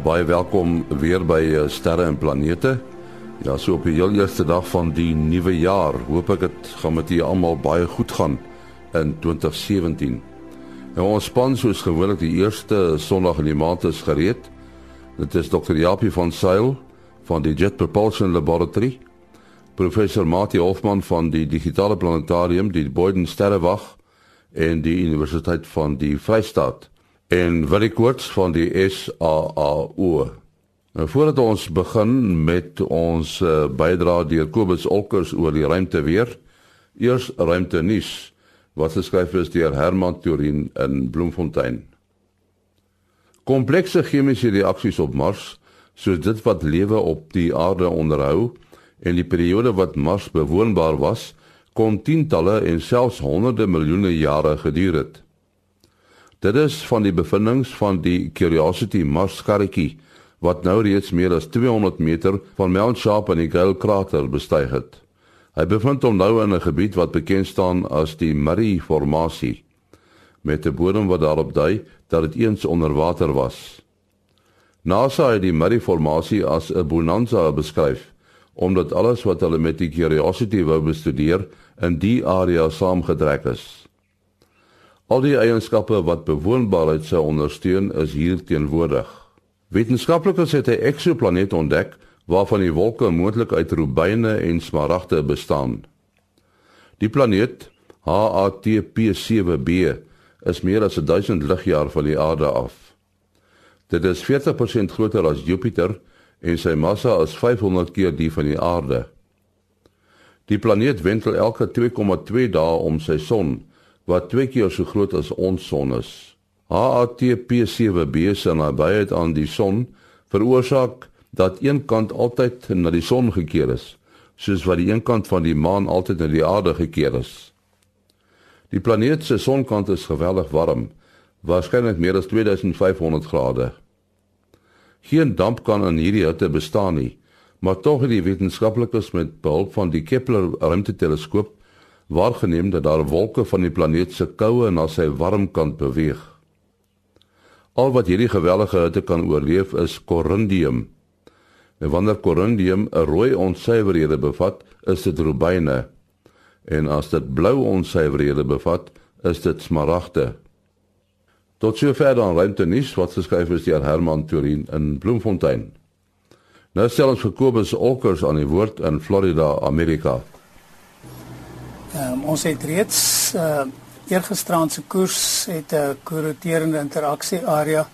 baie welkom weer by eh, Sterre en Planete. Ja, so op die heel eerste dag van die nuwe jaar, hoop ek dit gaan met julle almal baie goed gaan in 2017. Nou ons span soos gewoonlik die eerste Sondag in die maand is gereed. Dit is Dr. Japie van Sail van die Jet Propulsion Laboratory, professor Mati Hofman van die Digitale Planetarium, die Boyden Sterrewag en die Universiteit van die Vrystaat en wil ek kort van die SAAO. Nou voordat ons begin met ons uh, bydrae deur Kobus Olkers oor die ruimte weer, eers ruimte nuus wat geskryf is deur Herman Turin in Bloemfontein. Komplekse chemiese reaksies op Mars, soos dit wat lewe op die aarde onderhou en die periode wat Mars bewoonbaar was, kon tientalle en selfs honderde miljoene jare geduur het. Dit is van die bevindinge van die Curiosity Mars karretjie wat nou reeds meer as 200 meter van Mount Sharp in die Gale krater bestyg het. Hy bevind hom nou in 'n gebied wat bekend staan as die Murray formasie met 'n bodem wat daarop dui dat dit eens onder water was. NASA het die Murray formasie as 'n bonanza beskryf omdat alles wat hulle met die Curiosity wou bestudeer in die area saamgedrek is. Al die eienskappe wat bewoonbaarheid sou ondersteun is hier teenwoordig. Wetenskaplikes het 'n eksoplaneet ontdek waarvan die wolke moontlik uit rubyne en smaragde bestaan. Die planeet HATP7b is meer as 1000 ligjaar van die aarde af. Dit is 40% groter as Jupiter en sy massa is 500 keer die van die aarde. Die planeet wentel elke 2,2 dae om sy son wat twee keer so groot as ons son is. HATP7b se nabyheid aan die son veroorsaak dat een kant altyd na die son gekeer is, soos wat die een kant van die maan altyd na die aarde gekeer is. Die planeet se sonkant is geweldig warm, waarskynlik meer as 2500 grade. Geen damp kan in hierdie hitte bestaan nie, maar tog het die wetenskaplikes met behulp van die Kepler ruimteteleskoop waargeneem dat daar wolke van die planeet se koue na sy warm kant beweeg. Al wat hierdie gewellige hitte kan oorleef is korindium. En wanneer korindium 'n rooi onsuiverhede bevat, is dit rubyne. En as dit blou onsuiverhede bevat, is dit smaragde. Tot sover dan ruimte nuus wat geskryf is deur Herman Turin in Bloemfontein. Nou stel ons vir Kobus Olkers aan die woord in Florida, Amerika. Um, ons het reeds uh eergisterand se koers het 'n korroterende interaksie area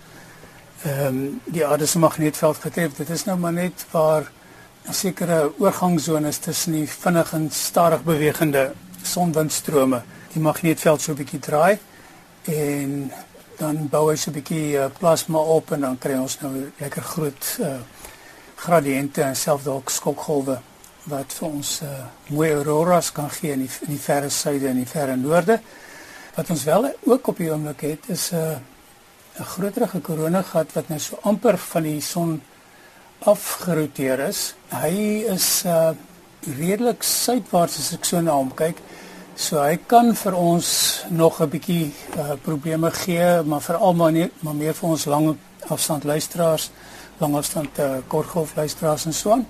ehm um, die aarde se magnetveld getref. Dit is nou maar net waar 'n sekere oorgangsone is tussen die vinnig en stadig bewegende sonwindstrome. Die magnetveld so 'n bietjie draai en dan bou hy so 'n bietjie uh, plasma op en dan kry ons nou lekker groot uh gradiënte en selfs dalk skokgolwe wat vir ons uh, mooi auroras kan gee in die, in die verre suide en die verre noorde. Wat ons wel ook op die oomblik het is 'n uh, 'n groterige koronagat wat nou so amper van die son afgeroteer is. Hy is uh redelik suidwaarts as ek so na hom kyk. So hy kan vir ons nog 'n bietjie uh probleme gee, maar veral maar nie maar meer vir ons lang afstand luisteraars, lang afstand uh, kortgolf luisteraars en so aan.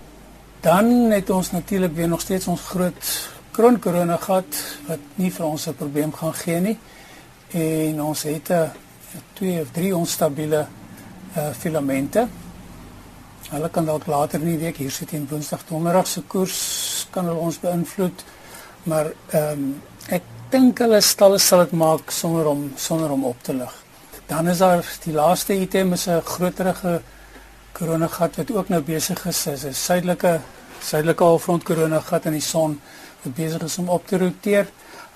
Dan het ons natuurlik weer nog steeds ons groot kroon korona gehad wat nie vir ons 'n probleem gaan gee nie. En ons het 'n twee of drie onstabiele uh filamente. Hulle kan dalk later in die week hier sit in Woensdag Donderdag se koers kan hulle ons beïnvloed. Maar ehm um, ek dink hulle stal sal dit maak sonder om sonder om op te lig. Dan is daar die laaste item is 'n groterige koronagat wat ook nou besig is, is 'n suidelike suidelike halfrond koronagat in die son wat besig is om op te roteer.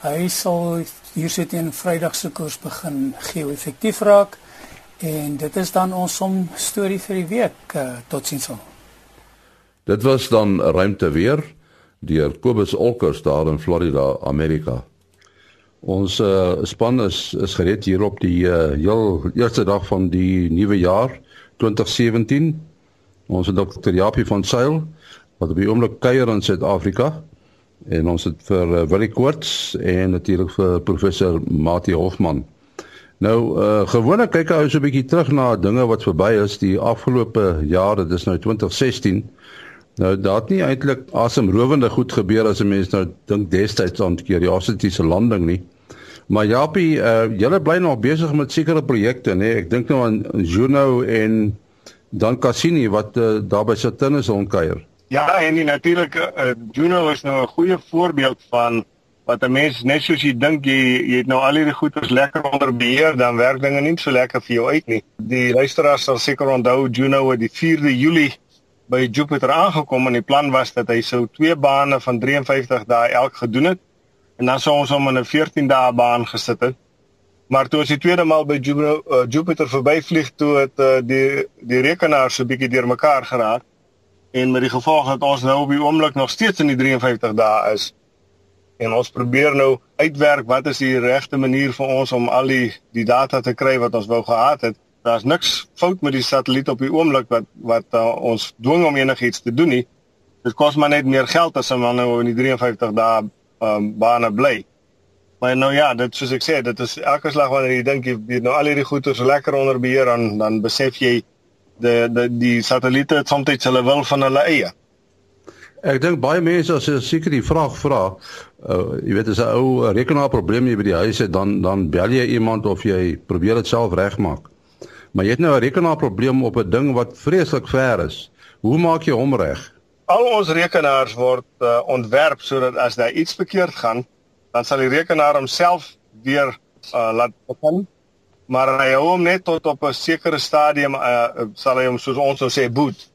Hy sal hier sit teen Vrydag se koers begin geo-effektief raak en dit is dan ons som storie vir die week. Uh, Totsiens. Dit was dan ruimte weer deur Kobus Olkers daar in Florida, Amerika. Ons uh, span is is gereed hier op die uh, heel eerste dag van die nuwe jaar 2017. Ons het Dr. Japie van Sail wat op die oomblik kuier in Suid-Afrika en ons het vir uh, Willie Koorts en natuurlik vir professor Mati Hofman Nou uh gewoonlik kyk ou so 'n bietjie terug na dinge wat verby is die afgelope jare, dis nou 2016. Nou daar het nie eintlik asemrowende goed gebeur as 'n mens nou dink destyds aan die Curiosity se landing nie. Maar Japie, uh julle bly nog besig met sekere projekte, nê? Ek dink nou aan Juno en dan Cassini wat uh, daar by Saturnus rondkuier. Ja, en natuurlik uh, Juno is nou 'n goeie voorbeeld van wat 'n mens net soos jy dink jy jy het nou al hierdie goeders lekker onder beheer, dan werk dinge nie so lekker vir jou uit nie. Die luisteraars sal seker onthou Juno het die 4de Julie by Jupiter aangekom en die plan was dat hy sou twee bane van 53 dae elk gedoen het en dan sou ons hom in 'n 14 dae baan gesit het. Maar toe as die tweede maal by Juno, uh, Jupiter verbyvlieg toe het uh, die die rekenaar so bietjie deurmekaar geraak en met die gevolg dat ons nou op die oomblik nog steeds in die 53 dae is en ons probeer nou uitwerk wat is die regte manier vir ons om al die die data te kry wat ons wou gehad het. Daar's niks fout met die satelliet op die oomblik wat wat uh, ons dwing om enigiets te doen nie. Dit kos maar net meer geld as om nou in die 53 dae um, bane bly. Maar nou ja, dit soos ek sê, dit is elke slag wanneer jy dink jy het nou al hierdie goeie so lekker onder beheer dan dan besef jy die die die satelliete het soms hulle wil van hulle eie. Ek dink baie mense as hulle seker die vraag vra, uh, jy weet as 'n ou rekenaarprobleem hier by die huis het, dan dan bel jy iemand of jy probeer dit self regmaak. Maar jy het nou 'n rekenaarprobleem op 'n ding wat vreeslik ver is. Hoe maak jy hom reg? Al ons rekenaars word uh, ontwerp sodat as daar iets verkeerd gaan, dan sal die rekenaar homself weer uh, laat begin. Maar hy hou hom net tot op 'n sekere stadium uh, sal hy hom soos ons sou sê boot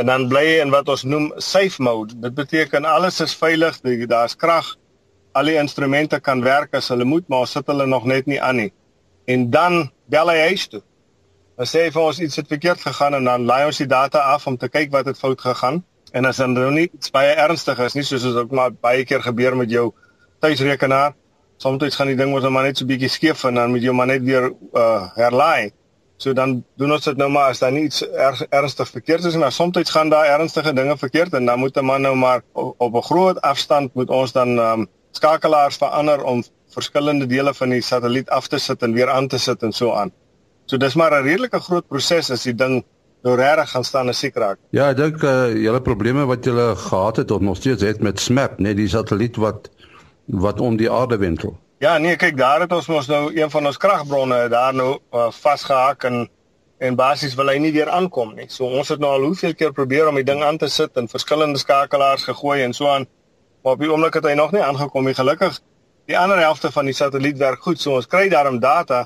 en dan bly hy in wat ons noem safe mode. Dit beteken alles is veilig, daar's krag. Al die instrumente kan werk as hulle moet, maar sit hulle nog net nie aan nie. En dan bel hy huis toe. Dan sê hy vir ons iets het verkeerd gegaan en dan laai ons die data af om te kyk wat het fout gegaan. En as dan nou nie iets baie ernstig is nie, soos dit ook maar baie keer gebeur met jou tuisrekenaar, soms gaan die ding mos nou maar net so bietjie skeef en dan moet jy maar net weer uh herlaai. So dan doen ons dit nou maar as daar nie iets erg ernstig verkeerd is en maar soms gaan daar ernstige dinge verkeerd en dan moet 'n man nou maar op, op 'n groot afstand moet ons dan um, skakelaars verander om verskillende dele van die satelliet af te sit en weer aan te sit en so aan. So dis maar 'n redelike groot proses as die ding nou regtig gaan staan en seker raak. Ja, ek dink uh, julle probleme wat julle gehad het tot nog steeds het met SMAP, net die satelliet wat wat om die aarde wentel. Ja, nee, kyk, daar het ons mos nou een van ons kragbronne daar nou uh, vasgehak en en basies wil hy nie weer aankom nie. So ons het nou al hoeveel keer probeer om die ding aan te sit en verskillende skakelaars gegooi en so aan. Maar op die oomblik het hy nog nie aangekom nie. Gelukkig die ander helfte van die satelliet werk goed. So ons kry daarom data.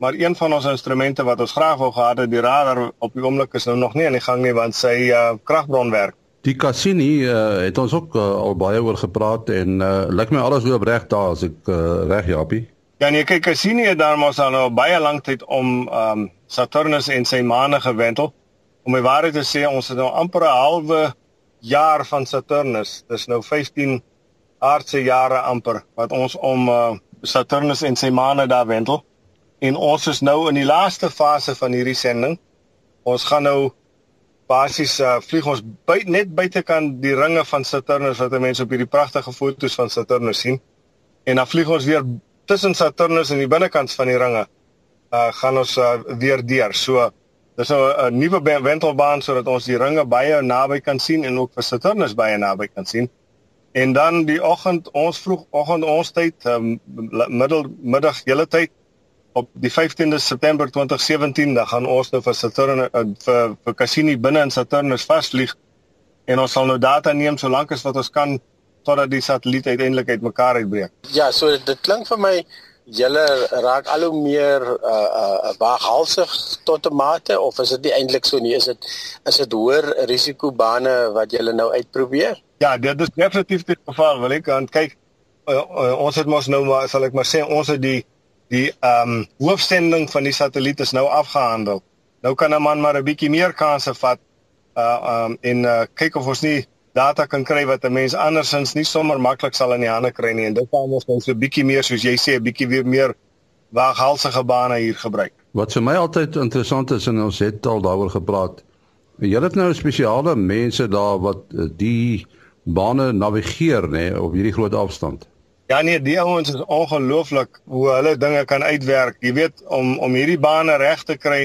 Maar een van ons instrumente wat ons graag wou gehad het, die radar op die oomblik is nou nog nie aan die gang nie want sy uh, kragbron werk. Die Cassini uh, het ons ook uh, al baie oor gepraat en uh, lyk my alles loop reg daar as ek uh, reg Japie. Ja nee, kyk Cassini het daar mos al nou baie lank tyd om um, Saturnus en sy maane gewentel. Om my waarheid te sê, ons het nou amper 'n halwe jaar van Saturnus. Dis nou 15 aardse jare amper wat ons om uh, Saturnus en sy maane daar wentel. En ons is nou in die laaste fase van hierdie sending. Ons gaan nou basies uh, vlieg ons by, net buitekant die ringe van Saturnus wat mense op hierdie pragtige foto's van Saturnus sien. En dan vlieg ons weer tussen Saturnus en die binnekant van die ringe. Uh gaan ons uh, weer deur. So dis nou 'n nuwe wentelbaan sodat ons die ringe baie naby kan sien en ook vir Saturnus baie naby kan sien. En dan die oggend, ons vroeg oggend ons tyd, um, middel middag julle tyd op die 15de September 2017 dan gaan ons nou vir Saturn uh, vir vir Cassini binne in Saturnus vasvlieg en ons sal nou data neem solank as wat ons kan totdat die satelliet uiteindelik uitmekaar uitbreek. Ja, so dit klink vir my julle raak al hoe meer uh uh waaghalsig tot 'n mate of is dit nie eintlik so nie? Is dit is dit hoër risikobane wat julle nou uitprobeer? Ja, dit is definitief die geval. Wil ek aan kyk uh, uh, ons het mos nou maar sal ek maar sê ons het die die ehm um, hoofsending van die satelliet is nou afgehandel. Nou kan 'n man maar 'n bietjie meer kansse vat uh ehm um, en uh, kyk of ons nie data kan kry wat 'n mens andersins nie sommer maklik sal in die hande kry nie en dit gaan ons nou so 'n bietjie meer soos jy sê 'n bietjie weer meer waaghalsige bane hier gebruik. Wat vir my altyd interessant is en ons het al daaroor gepraat. Jy het nou spesiale mense daar wat uh, die bane navigeer nê op hierdie groot afstand. Ja nee, die ouens is ongelooflik hoe hulle dinge kan uitwerk. Jy weet om om hierdie bane reg te kry,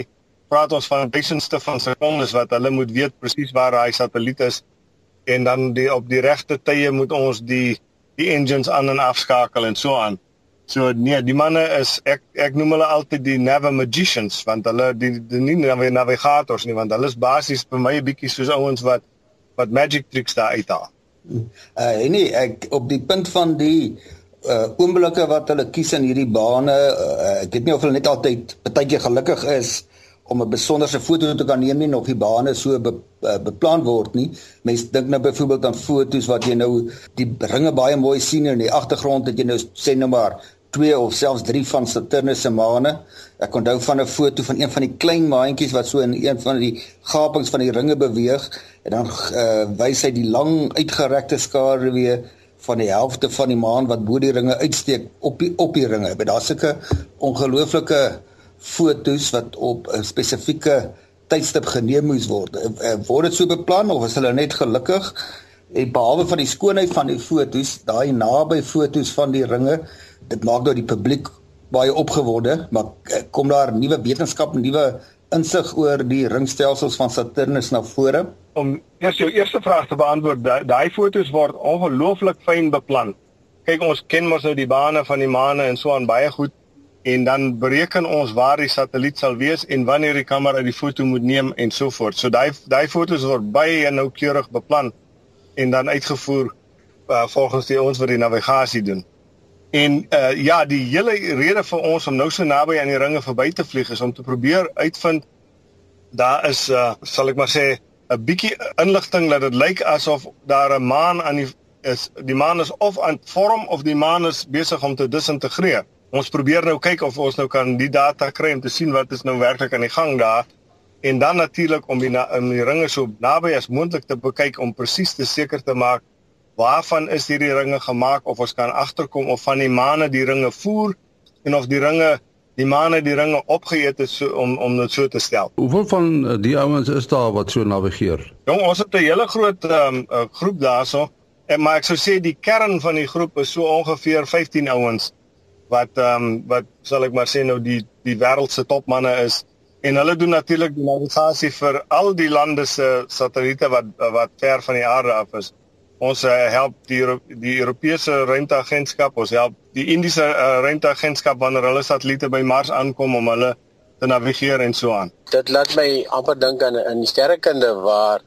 praat ons van duisendste van sekondes wat hulle moet weet presies waar daai satelliet is en dan die op die regte tye moet ons die die engines aan en afskakel en so aan. So nee, die manne is ek ek noem hulle altyd die never magicians want hulle die, die nie navigators nie want hulle is basies vir my 'n bietjie soos ouens wat wat magic tricks daar uithaal. Uh nee, ek op die punt van die uh oomblikke wat hulle kies in hierdie bane, uh, ek weet nie of hulle net altyd baie keer gelukkig is om 'n besonderse foto te kan neem nie of die bane so be, uh, beplan word nie. Mense dink nou byvoorbeeld aan fotos wat jy nou die ringe baie mooi sien in die agtergrond dat jy nou sê nou maar 2 of selfs 3 van Saturnus se maane. Ek onthou van 'n foto van een van die klein maantjies wat so in een van die gapings van die ringe beweeg en dan uh, wys hy die lang uitgerekte skaduwee van die helfte van die maan wat bo die ringe uitsteek op die op die ringe. Maar daar's sulke ongelooflike fotos wat op 'n spesifieke tydstip geneem moes word. Eh, eh, word dit so beplan of is hulle net gelukkig? En behalwe van die skoonheid van die fotos, daai naby fotos van die ringe, dit maak nou die publiek baie opgewonde, maar eh, kom daar nuwe wetenskap, nuwe insig oor die ringstelsels van Saturnus na vore? Om eers jou eerste vraag te beantwoord, daai fotos word ongelooflik fyn beplan. Kyk, ons ken mos nou die bane van die maane en so aan baie goed en dan bereken ons waar die satelliet sal wees en wanneer die kamera die foto moet neem en so voort. So daai daai fotos word baie noukeurig beplan en dan uitgevoer uh, volgens die ons wat die navigasie doen. En uh, ja, die hele rede vir ons om nou so naby aan die ringe verby te vlieg is om te probeer uitvind daar is uh, sal ek maar sê 'n bietjie inligting dat dit lyk asof daar 'n maan aan die is die maan is of aan vorm of die maan is besig om te disintegreer. Ons probeer nou kyk of ons nou kan die data kry om te sien wat is nou werklik aan die gang daar en dan natuurlik om die na, om die ringe so naby as moontlik te bekyk om presies te seker te maak waarvan is hierdie ringe gemaak of ons kan agterkom of van die maane die ringe voer en of die ringe die maane die ringe opgeëet het so, om om dit so te stel. Hoeveel van eh, die ouens is daar wat so navigeer? Jong, ons het 'n hele groot um, groep daarso en maar ek sou sê die kern van die groep is so ongeveer 15 ouens wat ehm um, wat sal ek maar sê nou die die wêreld se topmanne is en hulle doen natuurlik die navigasie vir al die lande se satelliete wat wat ver van die aarde af is. Ons uh, help die Euro die Europese ruimteagentskap, ons help die Indiese uh, ruimteagentskap wanneer hulle satelliete by Mars aankom om hulle te navigeer en so aan. Dit laat my amper dink aan die sterrekunde waar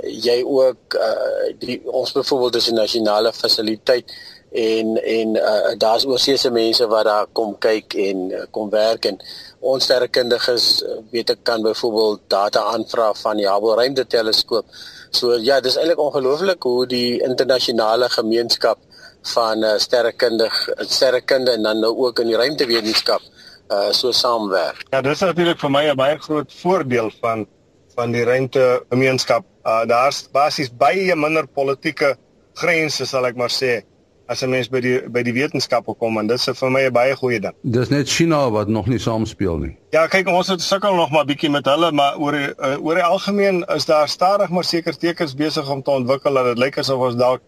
jy ook uh, die ons byvoorbeeld dis 'n nasionale fasiliteit en en uh, daar's oorsese mense wat daar kom kyk en uh, kom werk en ons sterrekundiges uh, weet ek kan byvoorbeeld data aanvra van die Hubble ruimteteleskoop. So ja, dis eintlik ongelooflik hoe die internasionale gemeenskap van uh, sterrekundig sterrekunde en dan nou ook in die ruimtewetenskap uh so saamwerk. Ja, dis natuurlik vir my 'n baie groot voordeel van van die ruimtegemeenskap. Uh daar's basies baie minder politieke grense sal ek maar sê as 'n mens by die by die wetenskappe kom en dit is vir my 'n baie goeie ding. Dis net China wat nog nie saamspeel nie. Ja, kyk ons het sukkel nog maar bietjie met hulle, maar oor die, uh, oor die algemeen is daar stadig maar seker tekens besig om te ontwikkel dat dit lyk asof ons dalk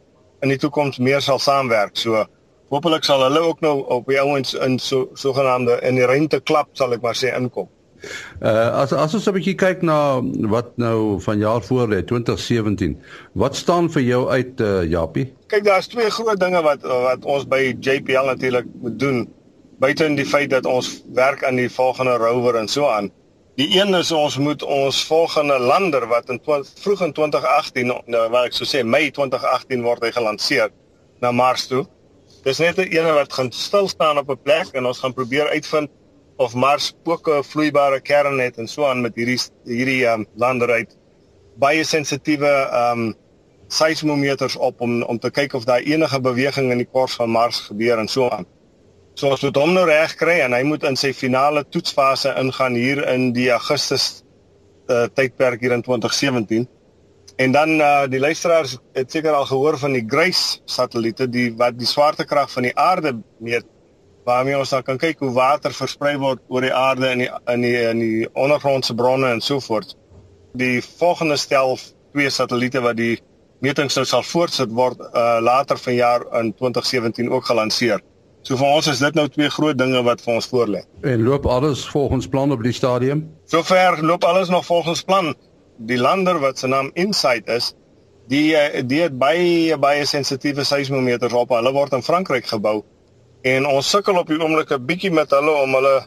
in die toekoms meer sal saamwerk. So hopelik sal hulle ook nou op die ouens in so sogenaamde in die ruimte klap sal ek maar sê inkom. Uh as as ons 'n bietjie kyk na wat nou van jaar voor lê 2017. Wat staan vir jou uit uh Japie? Kyk, daar's twee groot dinge wat wat ons by JPL natuurlik moet doen. Buite in die feit dat ons werk aan die volgende rover en so aan. Die een is ons moet ons volgende lander wat in vroeg in 2018 nou wat ek sou sê Mei 2018 word hy gelanseer na Mars toe. Dis net 'n een wat gaan stil staan op 'n plek en ons gaan probeer uitvind of Mars ook 'n vloeibare kern het en so aan met hierdie hierdie um, landeryk baie sensitiewe um seismometers op om om te kyk of daar enige beweging in die kors van Mars gebeur en so aan. So as dit hom nou reg kry en hy moet in sy finale toetsfase ingaan hier in die Augustus uh, tydperk hier in 2017. En dan uh, die luisteraars het seker al gehoor van die Grace satelliete die wat die swaartekrag van die aarde meet waarmee ons dan kan kyk hoe water versprei word oor die aarde in die in die in die ondergrondse bronne en so voort. Die volgende stel twee satelliete wat die metings nou sal voortsit word uh later vanjaar in 2017 ook gelanseer. So vir ons is dit nou twee groot dinge wat vir ons voorlê. En loop alles volgens plan op die stadium? Sover loop alles nog volgens plan. Die lander wat se naam Insight is, die eh, die het baie baie sensitiewe seismometers op. Hulle word in Frankryk gebou. En ons sukkel op die oomblik 'n bietjie met hulle om hulle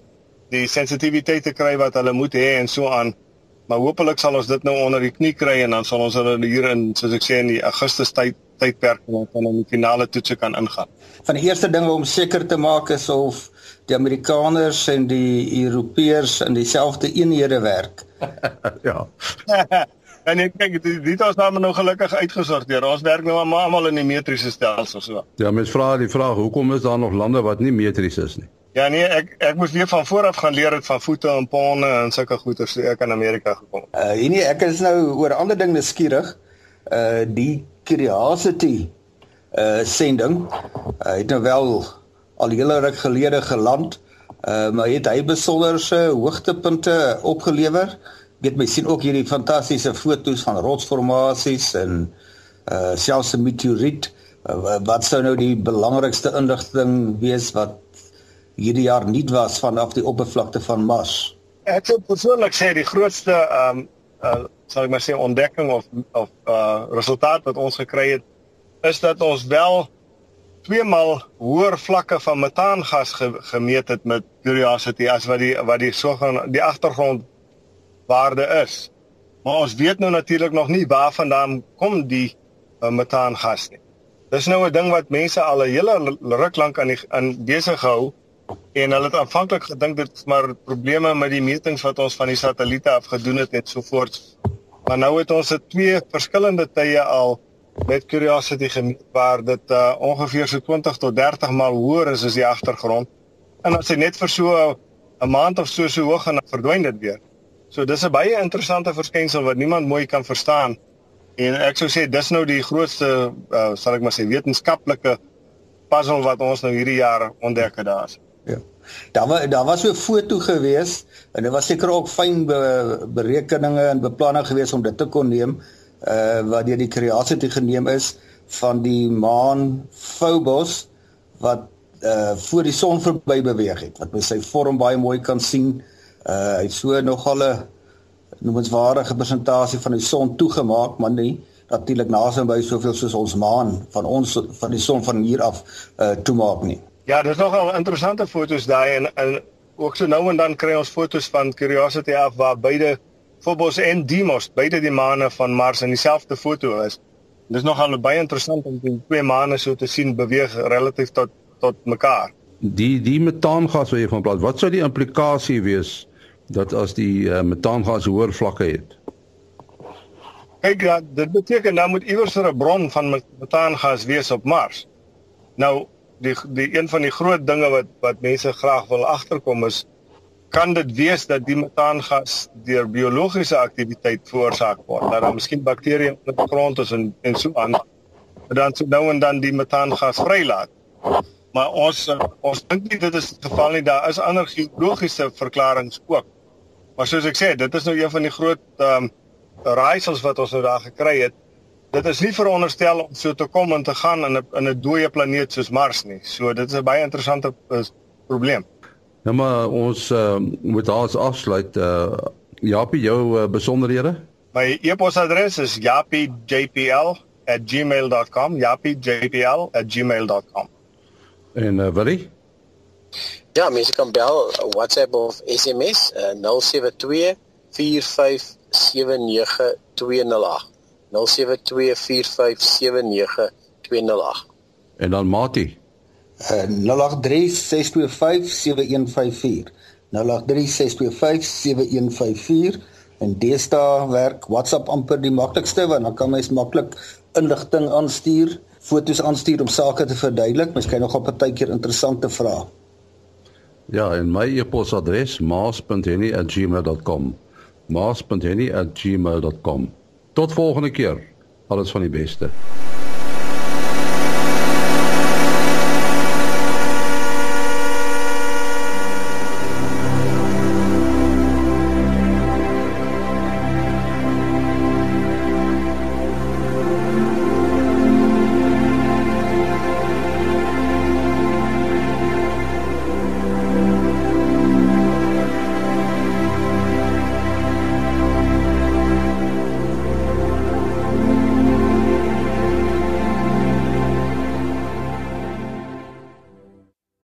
die sensitiwiteit te kry wat hulle moet hê en so aan. Maar hopelik sal ons dit nou onder die knie kry en dan sal ons hulle hier in soos ek sê in die Augustus tyd tydperk wat dan in die finale toetse kan ingaan. Van die eerste dinge om seker te maak is of die Amerikaners en die Europeërs in dieselfde eenhede werk. ja. en ek kyk dit dit ons nou nou gelukkig uitgesorteer. Ons werk nou almal in die metriese stelsel so. Ja, mens vra die vraag hoekom is daar nog lande wat nie metries is nie? Ja nee, ek ek moes weer van vooraf gaan leer het van voete en ponne en sulke goeters toe ek in Amerika gekom. Uh nee, ek is nou oor 'n ander ding nuuskierig. Uh die Curiosity uh sending uh, het nou wel al hele ruk gelede geland. Uh maar het hy besonderse hoogtepunte opgelewer. Weet my sien ook hierdie fantastiese foto's van rotsformasies en uh selfs 'n meteoriet. Uh, wat sou nou die belangrikste inligting wees wat hierdie jaar nie was vanaf die oppervlakte van Mars. Ek sou persoonlik sê die grootste ehm um, uh, sal ek maar sê ontdekking of of uh resultaat wat ons gekry het is dat ons wel tweemaal hoër vlakke van metaangas ge, gemeet het met Curiosity as wat die wat die sogenaamde die agtergrond waarde is. Maar ons weet nou natuurlik nog nie waarvandaan kom die uh, metaangas nie. Dis nou 'n ding wat mense al 'n hele ruk lank aan die aan besig hou en hulle het aanvanklik gedink dit is maar probleme met die metings wat ons van die satelliete af gedoen het en so voort. Maar nou het ons dit twee verskillende tye al met Curiosity gemeet waar dit uh, ongeveer so 20 tot 30 maal hoër is as die agtergrond. En as jy net vir so 'n maand of so so hoog gaan verdwyn dit weer. So dis 'n baie interessante verskynsel wat niemand mooi kan verstaan. En ek sou sê dis nou die grootste uh, sal ek maar sê wetenskaplike puzzle wat ons nou hierdie jaar ontdek het daar. Ja. Daar was daar was so 'n foto gewees en dit was seker ook fyn be, berekeninge en beplanning gewees om dit te kon neem uh wat deur die Curiosity geneem is van die maan Phobos wat uh voor die son verby beweeg het wat mens sy vorm baie mooi kan sien. Uh hy het so nogal 'n noemenswaardige persentasie van die son toegemaak, maar nie natuurlik naby soveel soos ons maan van ons van die son van hier af uh toemaak nie. Ja, dis nogal interessante foto's daai en, en ook so nou en dan kry ons foto's van Curiosity af waar beide Phobos en Deimos, beide die maane van Mars in dieselfde foto is. Dis nogal baie interessant om die twee maane so te sien beweeg relatief tot tot mekaar. Die die metaangas wat jy van praat, wat sou die implikasie wees dat as die uh, metaangas hoër vlakke het? Kyk, ja, dit beteken dan moet iewers 'n bron van metaangas wees op Mars. Nou die die een van die groot dinge wat wat mense graag wil agterkom is kan dit wees dat die metaangas deur biologiese aktiwiteit veroorsaak word? Dat daar miskien bakterieë in die grond is en en so aan. Dan so nou en dan die metaangas vrylaat. Maar ons ons dink nie dit is die geval nie. Daar is ander geologiese verklaringe ook maar soos ek sê dit is nou een van die groot ehm um, raaisels wat ons nou daar gekry het dit is nie veronderstel om so te kom en te gaan in 'n in 'n dooie planeet soos Mars nie. So dit is 'n baie interessante is, probleem. Nou maar ons uh, moet daar afsluit uh Japie jou uh, besonderhede. My e-posadres is japiejpl@gmail.com. japiejpl@gmail.com. En uh, Willie? Ja, mense kan bel, WhatsApp of SMS uh, 072 4579208. 0724579208. En dan Mati. Uh, 0836257154. 0836257154 en deesdae werk WhatsApp amper die maklikste want dan kan mens maklik inligting aanstuur, foto's aanstuur om sake te verduidelik. Mens kry nogal partykeer interessante vrae. Ja, en my e-posadres maas.henny@gmail.com. maas.henny@gmail.com. Tot volgende keer. Alles van die beste.